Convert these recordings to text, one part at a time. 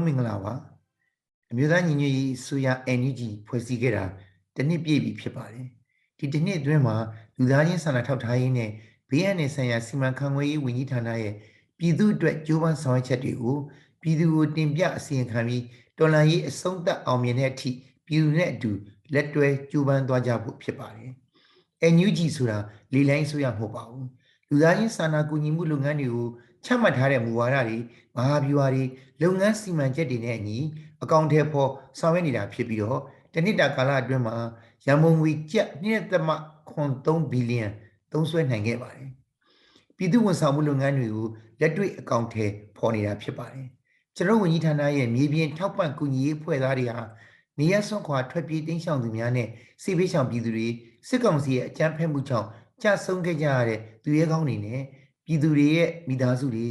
အားလုံးမင်္ဂလာပါအမျိုးသားညီညွတ်ရေးအစိုးရ NUG ဖွဲ့စည်းခဲ့တာတစ်နှစ်ပြည့်ပြီဖြစ်ပါတယ်ဒီတစ်နှစ်အတွင်းမှာလူသားချင်းစာနာထောက်ထားရေးနဲ့ဘေးအန္တရာယ်ဆိုင်ရာစီမံခန့်ခွဲရေးဝန်ကြီးဌာနရဲ့ပြည်သူ့အတွက်ကြိုးပမ်းဆောင်ရွက်ချက်တွေကိုပြည်သူကိုတင်ပြအစီရင်ခံပြီးတော်လှန်ရေးအဆုံးသတ်အောင်မြင်တဲ့အထိပြည်သူနဲ့အတူလက်တွဲကြိုးပမ်းသွားကြဖို့ဖြစ်ပါတယ် NUG ဆိုတာလေလိုင်းဆိုရမဟုတ်ပါဘူး လူသားချင်းစာနာကူညီမှုလုပ်ငန်းတွေကိုချမှတ်ထားတဲ့မူဝါဒတွေမဟာဗျူဟာတွေလုပ်ငန်းစီမံချက်တွေနဲ့အညီအကောင့်ထဲပေါ်ဆောင်ရွက်နေတာဖြစ်ပြီးတော့တနစ်တာကာလအတွင်းမှာရန်ကုန်ငွေကျပ်2.3ဘီလီယံသုံးစွဲနိုင်ခဲ့ပါတယ်ပြည်သူ့ဝန်ဆောင်မှုလုပ်ငန်းတွေကိုလက်တွေ့အကောင့်ထဲပေါ်နေတာဖြစ်ပါတယ်ကျွန်တော်ဝန်ကြီးဌာနရဲ့မြေပြင်ထောက်ပံ့ကူညီရေးဖွဲ့သားတွေဟာနေရဆွန့်ခွာထွက်ပြေးတိမ်းရှောင်သူများနဲ့စိဘေးရှောင်ပြည်သူတွေစစ်ကောင်စီရဲ့အကြမ်းဖက်မှုကြောင့် ကြာဆုံးခဲ့ကြရတဲ့သူရဲကောင်းတွေနဲ့ပြည်သူတွေရဲ့မိသားစုတွေ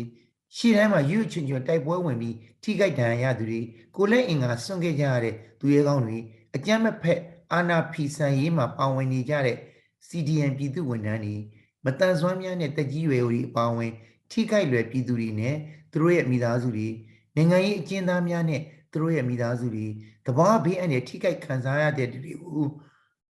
ရှေ့တိုင်းမှာရွရွချွန်ချွန်တိုက်ပွဲဝင်ပြီးထိခိုက်ဒဏ်ရာရသူတွေကိုလက်အင်္ဂါဆွန့်ခဲ့ကြရတဲ့သူရဲကောင်းတွေအကြမ်းမဖက်အာနာဖီဆန်ရေးမှာပါဝင်နေကြတဲ့ CDN ပြည်သူဝန်ထမ်းတွေမတန်ဆွမ်းများနဲ့တက်ကြီးရွယ်တွေအပါအဝင် ထိခိုက်လွယ်ပြည်သူတွေနဲ့သူတို့ရဲ့မိသားစုတွေနိုင်ငံရေးအကျဉ်းသားများနဲ့သူတို့ရဲ့မိသားစုတွေတဘာဘေးအန္တရာယ်ထိခိုက်ခံစားရတဲ့သူတွေကို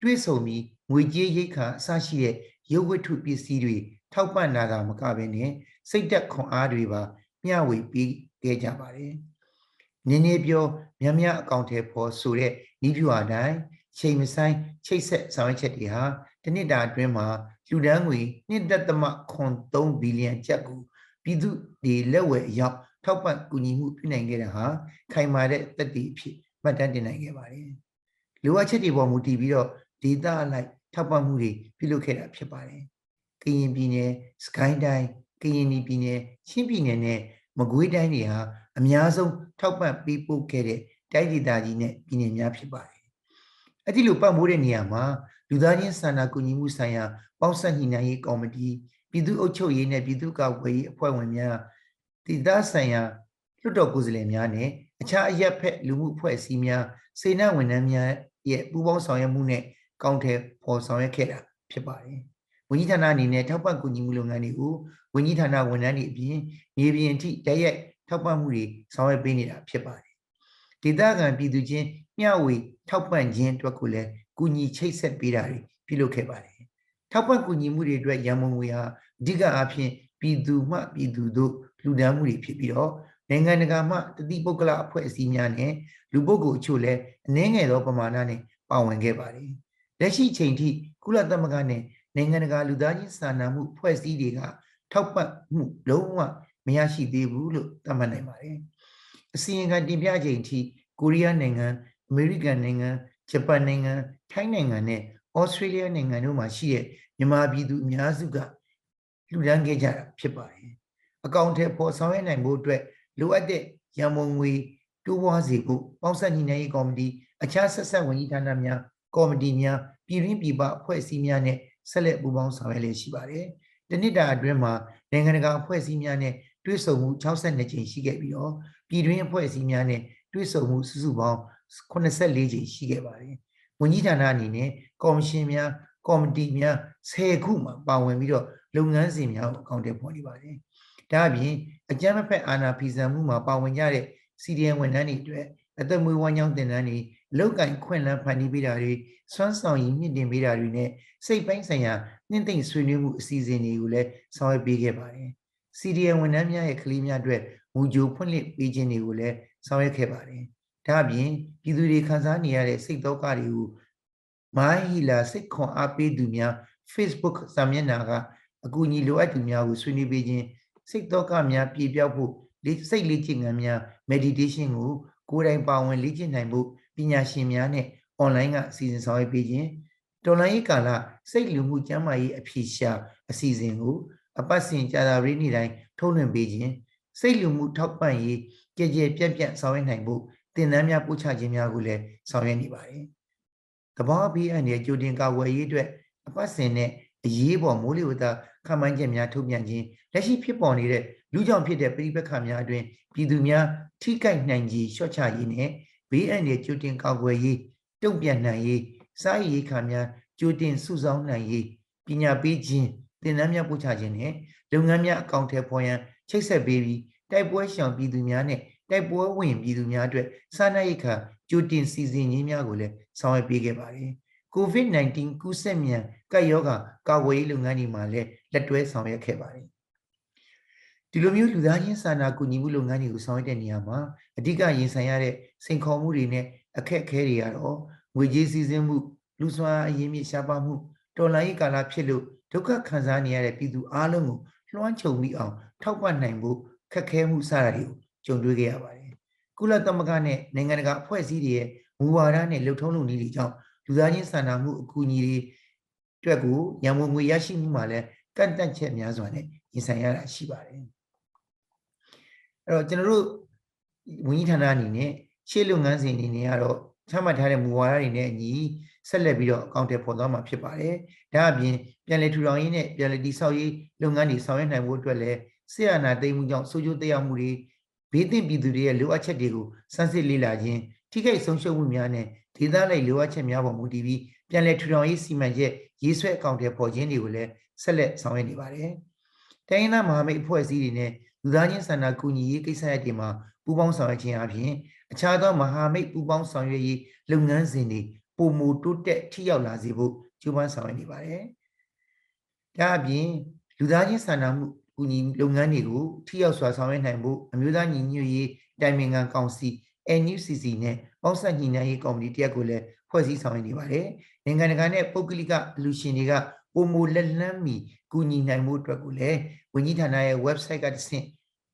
တွေးဆုံပြီးငွေကြေးရိတ်ခါအစရှိတဲ့ ရုပ်ဝတ္ထုပစ္စည်းတွေထောက်ပံ့တာကမကဘဲနဲ့စိတ်သက်ခွန်အားတွေပါမျှဝေပေးခဲ့ကြပါတယ်။နည်းနည်းပြောများများအကောင့်ထဲပေါ်ဆိုတဲ့ဤဖြူအတိုင်းချိန်မဆိုင်ချိတ်ဆက်ဆောင်ရွက်ချက်တွေဟာတစ်နှစ်တာအတွင်းမှာလူဒန်းငွေ1.3ဘီလီယံကျပ်ကိုပြည်သူတွေလက်ဝယ်အရောက်ထောက်ပံ့ကူညီမှုပြုနိုင်ခဲ့တဲ့ဟာခိုင်မာတဲ့တက်တည်အဖြစ်မှတ်တမ်းတင်နိုင်ခဲ့ပါတယ်။လိုအပ်ချက်တွေပေါ်မူတည်ပြီးတော့ဒေတာအလိုက် ထောက်ပံ့မှုတွေပြုလုပ်ခဲ့တာဖြစ်ပါတယ်။ကရင်ပြည်နယ်စကိုင်းတိုင်းကရင်ပြည်နယ်ချင်းပြည်နယ်နဲ့မကွေးတိုင်းတွေဟာအများဆုံးထောက်ပံ့ပေးပို့ခဲ့တဲ့တိုင်းဒေသကြီးနဲ့ပြည်နယ်များဖြစ်ပါတယ်။အဲ့ဒီလိုပတ်မိုးတဲ့နေရာမှာလူသားချင်းစာနာကူညီမှုဆိုင်ရာပေါင်းစပ်ညှိနှိုင်းရေးကော်မတီပြည်သူ့အုပ်ချုပ်ရေးနဲ့ပြည်သူ့ကာကွယ်ရေးအဖွဲ့ဝင်များတည်သားဆိုင်ရာလွှတ်တော်ကိုယ်စားလှယ်များနဲ့အခြားအရက်ဖက်လူမှုအဖွဲ့အစည်းများစေနာဝန်ထမ်းများရဲ့ပူးပေါင်းဆောင်ရွက်မှုနဲ့ ကောင်းတယ်ပေါ်ဆောင်ရွက်ခဲ့တာဖြစ်ပါတယ်။ဝန်ကြီးဌာနအနေနဲ့ထောက်ပံ့ကူညီမှုလုပ်ငန်းတွေကိုဝန်ကြီးဌာနဝန်ထမ်းတွေအပြင်မြေပြင်အထိတရက်ထောက်ပံ့မှုတွေဆောင်ရွက်ပေးနေတာဖြစ်ပါတယ်။ဒေသခံပြည်သူချင်းမျှဝေထောက်ပံ့ခြင်းအတွက်ကိုလည်းကူညီချိတ်ဆက်ပေးတာတွေပြုလုပ်ခဲ့ပါတယ်။ထောက်ပံ့ကူညီမှုတွေအတွက်ရန်ပုံငွေဟာအဓိကအားဖြင့်ပြည်သူမှပြည်သူတို့လူဒန်းမှုတွေဖြစ်ပြီးတော့နိုင်ငံတကာမှတတိပုဂ္ဂလအဖွဲ့အစည်းများနဲ့လူပုဂ္ဂိုလ်အချို့လည်းအနည်းငယ်သောပမာဏနဲ့ပါဝင်ခဲ့ပါတယ်။ လက်ရှိချိန်ထိကုလသမဂ္ဂနဲ့နိုင်ငံတကာလူသားချင်းစာနာမှုဖွဲ့စည်းတွေကထောက်ပံ့မှုလုံးဝမရရှိသေးဘူးလို့သတ်မှတ်နိုင်ပါတယ်။အစီရင်ခံတင်ပြချိန်ထိကိုရီးယားနိုင်ငံအမေရိကန်နိုင်ငံဂျပန်နိုင်ငံထိုင်းနိုင်ငံနဲ့ဩစတြေးလျနိုင်ငံတို့မှာရှိတဲ့မြန်မာပြည်သူအများစုကလူဒန်းခဲ့ကြတာဖြစ်ပါတယ်။အကောင့်ထဲပေါ်ဆောင်ရွက်နိုင်ဖို့အတွက်လိုအပ်တဲ့ရန်ပုံငွေတိုးပွားစေဖို့ပေါင်းစပ်ညီနိုင်ရေးကော်မတီအခြားဆက်ဆက်ဝန်ကြီးဌာနများ ကော်မတီများပြည်ရင်းပြည်ပအဖွဲ့အစည်းများနဲ့ဆက်လက်ပူးပေါင်းဆောင်ရွက်လျက်ရှိပါတယ်။တနစ်တာအတွင်းမှာနိုင်ငံတကာအဖွဲ့အစည်းများနဲ့တွဲဆုံမှု62ကြိမ်ရှိခဲ့ပြီးတော့ပြည်တွင်းအဖွဲ့အစည်းများနဲ့တွဲဆုံမှုစုစုပေါင်း84ကြိမ်ရှိခဲ့ပါတယ်။ဝန်ကြီးဌာနအနေနဲ့ကော်မရှင်များကော်မတီများ10ခုမှပါဝင်ပြီးတော့လုပ်ငန်းစဉ်များကိုအကောင့်ထဲပေါ်နေပါတယ်။ဒါအပြင်အကြမ်းမဖက်အာဏာဖီဆန်မှုမှာပါဝင်ကြတဲ့ CDN ဝန်ထမ်းတွေအတွက် အသက်မွေးဝမ်းကြောင်းတင်တန်းတွေလောက်ကင်ခွင့်လန်းဖန်တီးပေးတာတွေစွမ်းဆောင်ရည်မြင့်တင်ပေးတာတွေနဲ့စိတ်ပိုင်းဆိုင်ရာနှင့်သိမ့်ဆွေးနွေးမှုအစီအစဉ်တွေကိုလည်းဆောင်ရွက်ပေးခဲ့ပါတယ်။ CDN ဝန်ထမ်းများရဲ့ကလေးများအတွက်မူကြိုဖွင့်လှစ်ပေးခြင်းတွေကိုလည်းဆောင်ရွက်ခဲ့ပါတယ်။ဒါအပြင်ပြည်သူတွေခံစားနေရတဲ့စိတ်ဒုက္ခတွေကိုမိုင်းဟီလာစိတ်ခွန်အားပေးသူများ Facebook စာမျက်နှာကအကူအညီလိုအပ်သူများကိုဆွေးနွေးပေးခြင်းစိတ်ဒုက္ခများပြေပြောက်ဖို့စိတ်လေ့ကျင့်ခန်းများ meditation ကို ကိုယ်တိုင်ပါဝင်လေ့ကျင့်နိုင်ဖို့ပညာရှင်များနဲ့ online ကအစီအစဉ်ဆောင်ရွက်ပေးခြင်းတော်လိုင်းရေးကာလစိတ်လူမှုကျန်းမာရေးအဖြေရှာအစီအစဉ်ကိုအပတ်စဉ်ကြာသပတေးနေ့တိုင်းထုတ်လွှင့်ပေးခြင်းစိတ်လူမှုထောက်ပံ့ရေးကြည်ကြဲပြန့်ပြန့်ဆောင်ရွက်နိုင်ဖို့တင်နန်းများပို့ချခြင်းများကိုလည်းဆောင်ရွက်နေပါတယ်။တဘာဘေးအန္တရာယ်ကြိုတင်ကာကွယ်ရေးအတွက်အပတ်စဉ်နဲ့အရေးပေါ်မိုးလေဝသ ခန့်မှန်းချက်များထုတ်ပြန်ခြင်းလက်ရှိဖြစ်ပေါ်နေတဲ့လူကြောင့်ဖြစ်တဲ့ပြည်ပခါများအတွင်ပြည်သူများထိကိုက်နိုင်ကြီးလျှော့ချရေးနဲ့ဘေးအန္တရာယ်ကြိုတင်ကာကွယ်ရေးတုံ့ပြန်နိုင်ရေးစားရေးခါများကြိုတင်စုဆောင်းနိုင်ရေးပညာပေးခြင်းသင်တန်းများပို့ချခြင်းနဲ့လုပ်ငန်းများအကောင့်ထဲပေါ်ရန်ချိတ်ဆက်ပေးပြီးတိုက်ပွဲရှောင်ပြည်သူများနဲ့တိုက်ပွဲဝင်ပြည်သူများအတွက်စားနပ်ရိက္ခာကြိုတင်စီစဉ်ခြင်းများကိုလည်းဆောင်ရွက်ပေးခဲ့ပါတယ် COVID-19 ကူးစက်မြန်ကပ်ရောဂါကာကွယ်ရေးလုပ်ငန်းတွေမှာလည်းလက်တွဲဆောင်ရွက်ခဲ့ပါတယ်ဒီလိုမျိုးလူသားချင်းစာနာကူညီမှုလုပ်ငန်းတွေကိုဆောင်ရွက်တဲ့နေရာမှာအဓိကရင်ဆိုင်ရတဲ့စိန်ခေါ်မှုတွေနဲ့အခက်အခဲတွေကတော့ငွေကြေးစည်းစိမ်မှုလူစွမ်းအရင်းမြစ်ရှားပါမှုတော်လှန်ရေးကာလဖြစ်လို့ဒုက္ခခံစားနေရတဲ့ပြည်သူအလုံးကိုလွှမ်းခြုံမိအောင် ထောက်ပံ့နိုင်ဖို့ခက်ခဲမှုစတာတွေကိုကြုံတွေ့ခဲ့ရပါတယ်ကုလသမဂ္ဂနဲ့နိုင်ငံတကာအဖွဲ့အစည်းတွေရဲ့မူဝါဒနဲ့လှုပ်ထုံးလုပ်နည်းတွေကြောင့် လူသားချင်းစာနာမှုအကူအညီတွေအတွက်ကိုရန်ပုံငွေရရှိမှုမှာလည်းကန့်သတ်ချက်များစွာနဲ့ရင်ဆိုင်ရတာရှိပါတယ်အဲ့တော့ကျွန်တော်တို့ဝန်ကြီးဌာနအနေနဲ့ရှေ့လုပ်ငန်းစဉ်အနေနဲ့ကတော့ချမှတ်ထားတဲ့မူဝါဒတွေနဲ့အညီဆက်လက်ပြီးတော့အကောင့်တွေပေါ်သွားမှာဖြစ်ပါတယ်။ဒါအပြင်ပြန်လည်ထူထောင်ရေးနဲ့ပြန်လည်တည်ဆောက်ရေးလုပ်ငန်းတွေဆောင်ရွက်နိုင်ဖို့အတွက်လည်းဆရာနာသိမ်းမှုကြောင့်ဆိုးကျိုးတရားမှုတွေဘေးသင့်ပြည်သူတွေရဲ့လိုအပ်ချက်တွေကိုစမ်းစစ်လေ့လာခြင်းထိခိုက်ဆုံးရှုံးမှုများနဲ့ ဒေသလိုက်လိုအပ်ချက်များပေါ်မူတည်ပြီးပြန်လည်ထူထောင်ရေးစီမံချက်ရေးဆွဲအကောင့်တွေပေါ်ခြင်းတွေကိုလည်းဆက်လက်ဆောင်ရွက်နေပါတယ်။တိုင်းရင်းသားမဟာမိတ်အဖွဲ့အစည်းတွေနဲ့လူသားချင်းစာနာကူညီရေးကိစ္စရပ်တွေမှာပူးပေါင်းဆောင်ရွက်ခြင်းအပြင်အခြားသောမဟာမိတ်ပူးပေါင်းဆောင်ရွက်ရေးလုပ်ငန်းစဉ်တွေပုံမူတိုးတက်ထိရောက်လာစေဖို့ကြိုးပမ်းဆောင်ရွက်နေပါတယ်။ဒါအပြင်လူသားချင်းစာနာမှုကူညီလုပ်ငန်းတွေကိုထိရောက်စွာဆောင်ရွက်နိုင်ဖို့အမျိုးသားညီညွတ်ရေးတိုင်ပင်ခံကောင်စီ NUCC နဲ့ပေါင်းစပ်ညီညာရေးကော်မတီတရက်ကိုလည်းဖွဲ့စည်းဆောင်ရွက်နေပါတယ်။နိုင်ငံတကာနဲ့ပုဂ္ဂလိကအလူရှင်တွေကပုံမူလက်လန်းမီကူညီနိုင်မှုအတွက်ကိုလည်းဝန်ကြီးဌာနရဲ့ website ကတဆင့်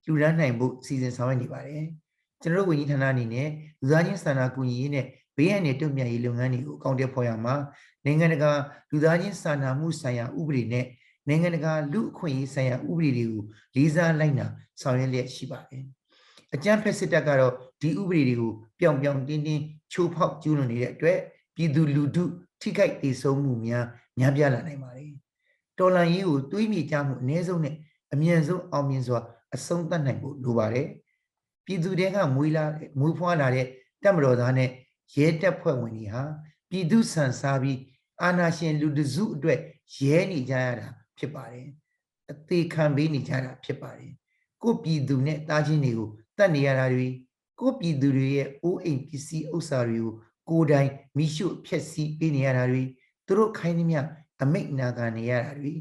လူရန်နိုင်ဖို့စီစဉ်ဆောင်ရွက်နေပါတယ်။ကျွန်တော်တို့ဝန်ကြီးဌာနအနေနဲ့လူသားချင်းစာနာကူညီရေးနဲ့ဘေးအန္တရာယ်တုံ့ပြန်ရေးလုပ်ငန်းတွေကိုအကောင့်တက်ဖော်ရမှာနိုင်ငံတကာလူသားချင်းစာနာမှုဆိုင်ရာဥပဒေနဲ့နိုင်ငံတကာလူအခွင့်အရေးဆိုင်ရာဥပဒေတွေကိုလေးစားလိုက်နာဆောင်ရွက်လျက်ရှိပါတယ်။အကြမ်းဖက်စစ်တပ်ကတော့ ဒီဥပဒေတွေကိုပြောင်ပြောင်တင်းတင်းချိုးဖောက်ကျူးလွန်နေတဲ့အတွက်ပြည်သူလူထုထိခိုက်ဒေဆုံးမှုများများပြားလာနိုင်ပါတယ်။တော်လန်ရေးကိုတွေးမြေကြမှုအ ਨੇ ဆုံးနဲ့အမြန်ဆုံးအောင်မြင်စွာအဆုံးသတ်နိုင်ဖို့လိုပါတယ်။ပြည်သူတွေကမွေးလာမွေးဖွားလာတဲ့တပ်မတော်သားနဲ့ရဲတပ်ဖွဲ့ဝင်တွေဟာပြည်သူဆန်စားပြီးအာဏာရှင်လူတစုအတွက်ရဲနေကြရတာဖြစ်ပါတယ်အသေးခံပေးနေကြတာဖြစ်ပါတယ်ကိုပြည်သူနဲ့တားချင်းတွေကိုတတ်နေရတာတွေ ကိုပြည်သူတွေရဲ့အိုးအိမ်ပစ္စည်းဥစ္စာတွေကိုကိုယ်တိုင်မိရှုဖျက်ဆီးပေးနေရတာတွေသူတို့ခိုင်းသမျှအမိတ်နာခံနေရတာတွေ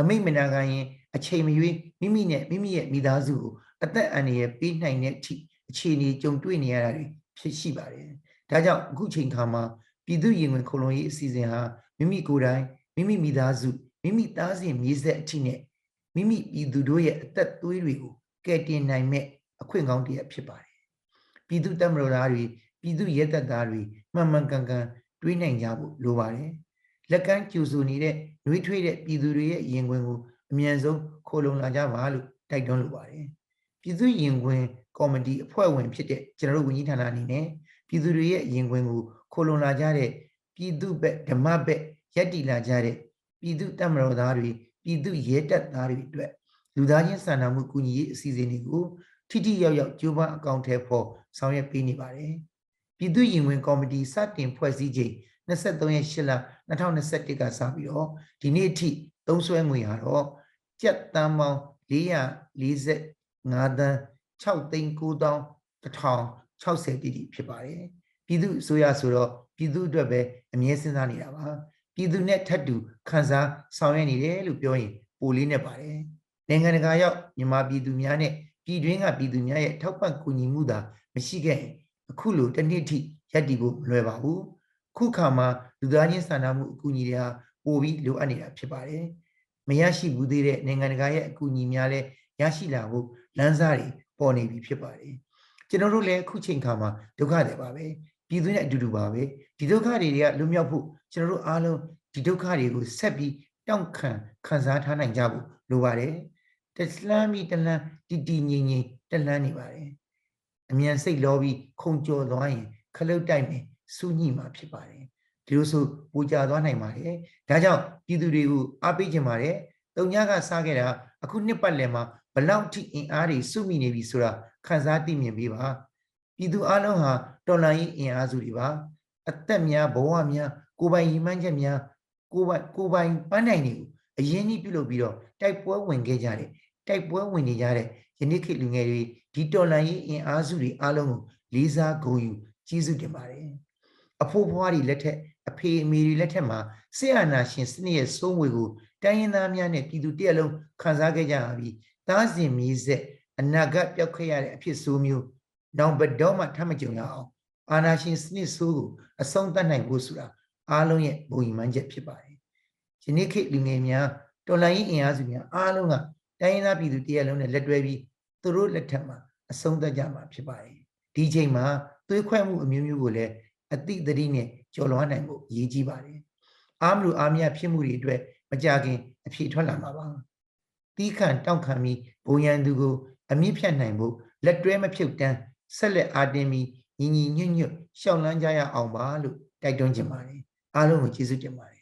အမိတ်မနာခံရင်အချိန်မရွေးမိမိနဲ့မိမိရဲ့မိသားစုကိုအသက်အန္တရာယ်ပေးနိုင်တဲ့အထိအခြေအနေကြုံတွေ့နေရတာတွေဖြစ်ရှိပါတယ်ဒါကြောင့်အခုချိန်ခါမှာပြည်သူရင်ဝင်ခုံလုံးရေးအစီအစဉ်ဟာမိမိကိုယ်တိုင်မိမိမိသားစုမိမိသားစဉ်မြေဆက်အထိနဲ့မိမိပြည်သူတို့ရဲ့အသက်သွေးတွေကိုကယ်တင်နိုင်မဲ့အခွင့်ကောင်းတစ်ရပ်ဖြစ်ပါတယ် ပြည်သူတပ်မတော်သားတွေပြည်သူရဲတပ်သားတွေမှန်မှန်ကန်ကန်တွေးနိုင်ကြဖို့လိုပါတယ်လက်ကမ်းကျူဆူနေတဲ့နှွေးထွေးတဲ့ပြည်သူတွေရဲ့ရင်ခွင်ကိုအမြန်ဆုံးခိုးလုံလာကြပါလို့တိုက်တွန်းလိုပါတယ်ပြည်သူရင်ခွင်ကော်မတီအဖွဲ့ဝင်ဖြစ်တဲ့ကျွန်တော်တို့ဝန်ကြီးဌာနအနေနဲ့ပြည်သူတွေရဲ့ရင်ခွင်ကိုခိုလုံလာကြတဲ့ပြည်သူဘက်ဓမ္မဘက်ရက်တီလာကြတဲ့ပြည်သူတပ်မတော်သားတွေပြည်သူရဲတပ်သားတွေအတွက်လူသားချင်းစာနာမှုကူညီရေးအစီအစဉ်တွေကို ထိထိရောက်ရောက်ကြိုးပမ်းအကောင့်ထဲပေါ်ဆောင်ရွက်ပေးနေပါတယ်ပြည်သူရင်ဝင်ကော်မတီစတင်ဖွဲ့စည်းချိန်23ရက်8လ2021ကစပြီးတော့ဒီနေ့အထိသုံးစွဲငွေဟာတော့ကျပ်တန်းပေါင်း445သန်း6သိန်း9000 60တိတိဖြစ်ပါတယ်ပြည်သူအစိုးရဆိုတော့ပြည်သူအတွက်ပဲအမြဲစဉ်းစားနေတာပါပြည်သူနဲ့ထပ်တူခံစားဆောင်ရွက်နေတယ်လို့ပြောရင်ပိုလေးနဲ့ပါတယ်နိုင်ငံတကာရောက်မြန်မာပြည်သူများနဲ့ ပြည်တွင်းကပြည်သူများရဲ့ထောက်ပံ့ကူညီမှုသာမရှိခဲ့ရင်အခုလိုတစ်နှစ်ထိရပ်တည်ဖို့မလွယ်ပါဘူးခုခါမှာလူသားချင်းစာနာမှုအကူအညီတွေဟာပိုပြီးလိုအပ်နေတာဖြစ်ပါတယ်မရရှိဘူးသေးတဲ့နိုင်ငံတကာရဲ့အကူအညီများလည်းရရှိလာဖို့လမ်းစာတွေပေါ်နေပြီဖြစ်ပါတယ်ကျွန်တော်တို့လည်းအခုချိန်ခါမှာဒုက္ခတွေပါပဲပြည်သူနဲ့အတူတူပါပဲဒီဒုက္ခတွေကလွတ်မြောက်ဖို့ကျွန်တော်တို့အားလုံးဒီဒုက္ခတွေကိုဆက်ပြီးတောင့်ခံခံစားထားနိုင်ကြဖို့လိုပါတယ် တလှမ်းပြီးတလှမ်းတီတီငိမ့်ငိမ့်တလှမ်းနေပါတယ်အမြန်စိတ်လောပြီးခုံကြော်သွားရင်ခလုတ်တိုက်မယ်စူးညိမှာဖြစ်ပါတယ်ဒီလိုဆိုပူကြသွားနိုင်ပါတယ်ဒါကြောင့်ပြည်သူတွေကိုအားပေးခြင်းပါတယ်တုံညကစားခဲ့တာအခုနှစ်ပတ်လည်မှာဘလောက်ထိအင်အားတွေစုမိနေပြီဆိုတာခန်းစားသိမြင်ပေးပါပြည်သူအလုံးဟာတော်လှန်ရေးအင်အားစုတွေပါအသက်များဘဝများကိုယ်ပိုင်ရည်မှန်းချက်များကိုယ်ပိုင်ကိုယ်ပိုင်ပန်းနိုင်တွေကိုအရင်ကြီးပြုလုပ်ပြီးတော့ တိုက်ပွဲဝင်ခဲ့ကြတယ်တိုက်ပွဲဝင်နေကြတဲ့ယနေ့ခေတ်လူငယ်တွေဒီတော်လန်ရေးအင်အားစုတွေအားလုံးကိုလေးစားဂုဏ်ယူကျေးဇူးတင်ပါတယ်အဖိုးဖွားတွေလက်ထက်အဖေအမေတွေလက်ထက်မှာဆရာနာရှင်စနစ်ရဲ့စိုးငွေကိုတိုင်းရင်းသားများနဲ့ပြည်သူတရက်လုံးခံစားခဲ့ကြရပြီးသားစဉ်မြေဆက်အနာဂတ်ပျောက်ခဲ့ရတဲ့အဖြစ်ဆိုးမျိုးနောက်ဘတော့မှထပ်မကြုံရအောင်အာနာရှင်စနစ်ဆိုးကိုအဆုံးသတ်နိုင်ဖို့ဆိုတာအားလုံးရဲ့ဘုံညီမှန်းချက်ဖြစ်ပါတယ်ယနေ့ခေတ်လူငယ်များ တော်လိုင်းအင်အားစုများအားလုံးကတိုင်းရင်းသားပြည်သူတရက်လုံးနဲ့လက်တွဲပြီးသူတို့လက်ထက်မှာအဆုံးသတ်ကြမှာဖြစ်ပါတယ်ဒီချိန်မှာသွေးခွဲမှုအမျိုးမျိုးကိုလည်းအတိတ်တတိနဲ့ကျော်လွှားနိုင်ဖို့အရေးကြီးပါတယ်အားမလို့အားမရဖြစ်မှုတွေအတွက်မကြခင်အဖြေထွက်လာမှာပါတီးခန့်တောက်ခံပြီးဘုံရန်သူကိုအမြင့်ဖြတ်နိုင်ဖို့လက်တွဲမဖြုတ်တန်းဆက်လက်အားတင်းပြီးညီညီညွတ်ညွတ်ရှောက်လန်းကြရအောင်ပါလို့တိုက်တွန်းချင်ပါတယ်အားလုံးကိုကျေးဇူးတင်ပါတယ်